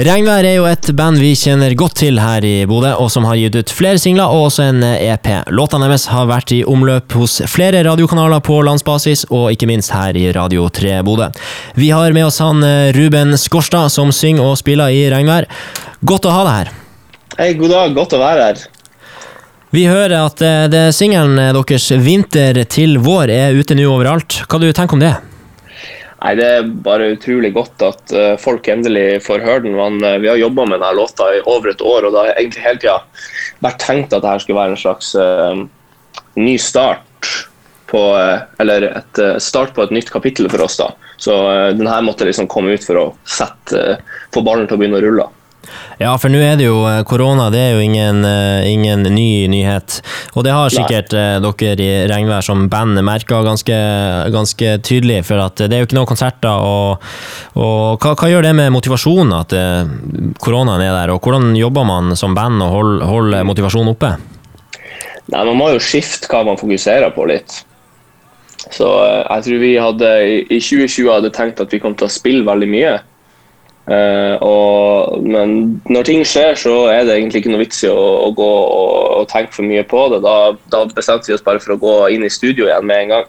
Regnvær er jo et band vi kjenner godt til her i Bodø, og som har gitt ut flere singler og også en EP. Låtene deres har vært i omløp hos flere radiokanaler på landsbasis, og ikke minst her i Radio 3 Bodø. Vi har med oss han eh, Ruben Skorstad, som synger og spiller i regnvær. Godt å ha deg her. Hei, god dag. Godt å være her. Vi hører at eh, det singelen deres 'Vinter til vår' er ute nå overalt. Hva du tenker om det? Nei, Det er bare utrolig godt at uh, folk endelig får høre den. Man, uh, vi har jobba med denne låta i over et år, og det har egentlig hele tida vært tenkt at dette skulle være en slags uh, ny start på Eller et start på et nytt kapittel for oss. da. Så denne måtte liksom komme ut for å sette, få ballen til å begynne å rulle. Ja, for nå er det jo eh, korona, det er jo ingen, eh, ingen ny nyhet. Og det har sikkert. Eh, dere i Regnvær som band merka ganske, ganske, tydelig, for at det er jo ikke noen konserter. Og, og hva, hva, gjør det med motivasjonen at koronaen er der, og hvordan jobber man som band og holder hold motivasjonen oppe? Nei, Man må jo skifte hva man fokuserer på litt. Så jeg tror vi hadde i 2020 hadde tenkt at vi kom til å spille veldig mye. Uh, og, men når ting skjer, så er det egentlig ikke noe vits i å, å gå og, og, tenke for mye på det. Da, da, bestemte vi oss bare for å gå inn i studio igjen med en gang.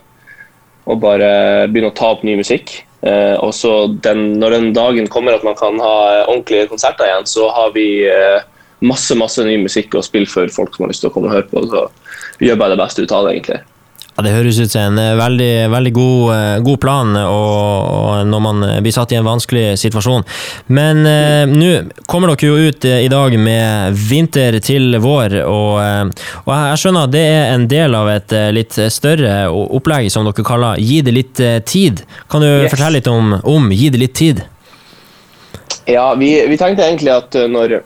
Og bare begynne å ta opp ny musikk. Uh, og så den, Når den dagen kommer at man kan ha ordentlige konserter igjen, så har vi uh, masse masse ny musikk å spille for folk som har lyst til å komme og høre på. Så vi gjør bare det beste ut av det, egentlig. Ja, Det høres ut som en eh, veldig, veldig god, eh, god, plan og, og når man blir satt i en vanskelig situasjon. Men eh, nå kommer dere jo ut eh, i dag med 'Vinter til vår', og, og, jeg skjønner at det er en del av et litt større opplegg som dere kaller 'Gi det litt tid'. Kan du yes. fortelle litt om, om 'Gi det litt tid'? Ja, vi, vi tenkte egentlig at når,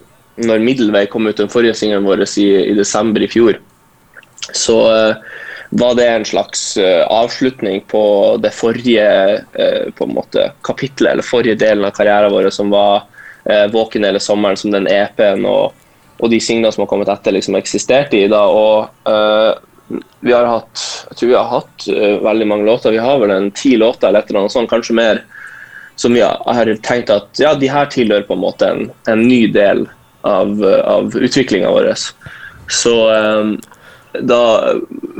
når 'Middelvei' kom ut, den forrige singelen vår i, i, desember i fjor, så uh, var det en slags uh, avslutning på det forrige uh, på måte, kapitlet, eller forrige delen av karrieren vår, som var uh, 'Våken hele sommeren', som den EP-en og, og, de singlene som har kommet etter, liksom eksisterte i. da, og vi har hatt jeg tror vi har hatt veldig mange låter. Vi har vel en ti låter eller et eller annet sånt, kanskje mer, som vi har tenkt at ja, de her tilhører på en måte en, en ny del av, av utviklinga vår. Så da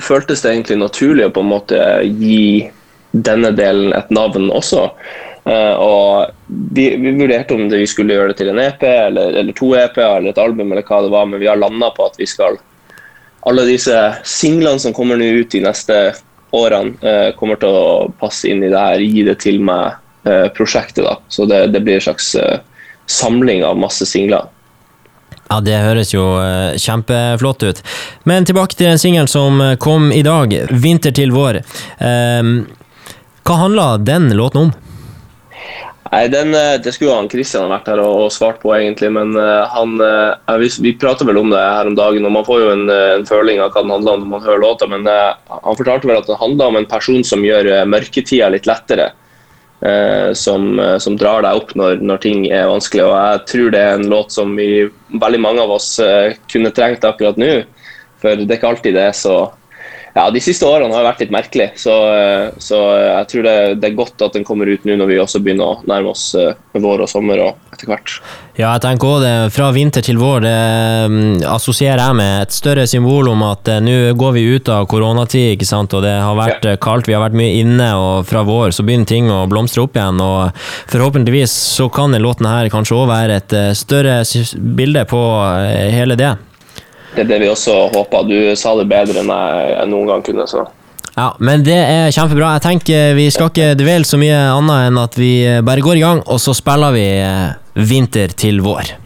føltes det egentlig naturlig å på en måte gi denne delen et navn også. Uh, og vi, vi, vurderte om vi skulle gjøre det til en EP eller, eller to EP-er eller et album, eller hva det var, men vi har landa på at vi skal Alle disse singlene som kommer nå ut de neste årene, uh, kommer til å passe inn i det her Gi det til meg-prosjektet. Uh, Så det, det, blir en slags samling av masse singler. Ja, Det høres jo uh, kjempeflott ut. Men tilbake til den singelen som eh, kom i dag, 'Vinter til vår'. Um, hva handla den låten om? Nei, den, eh, Det skulle han Kristian vært her og, svart på, egentlig. Men han, vi, prater vel om det her om dagen, og man får jo en, en føling av hva den handler om når man hører låta. Men han fortalte vel at den handler om en person som gjør mørketida litt lettere. Eh, som, eh, som, drar deg opp når, når, ting er vanskelig. Og jeg tror det er en låt som vi, veldig mange av oss eh, kunne trengt akkurat nå. For det er ikke alltid det er så ja, De siste årene har vært litt merkelig, så, så jeg tror det, det, er godt at den kommer ut nå når vi også begynner å nærme oss vår og sommer og etter hvert. Ja, jeg tenker også det. Fra vinter til vår, det mm, assosierer jeg med et større symbol om at nå går vi ut av koronatid, ikke sant, og det har vært ja. kaldt, vi har vært mye inne, og fra vår så begynner ting å blomstre opp igjen, og forhåpentligvis så kan denne låten her kanskje òg være et større bilde på hele det. Det er det vi også håper. Du sa det bedre enn jeg noen gang kunne. så... Ja, men det er kjempebra. Jeg tenker Vi skal ikke dvele så mye annet enn at vi bare går i gang, og så spiller vi vinter til vår.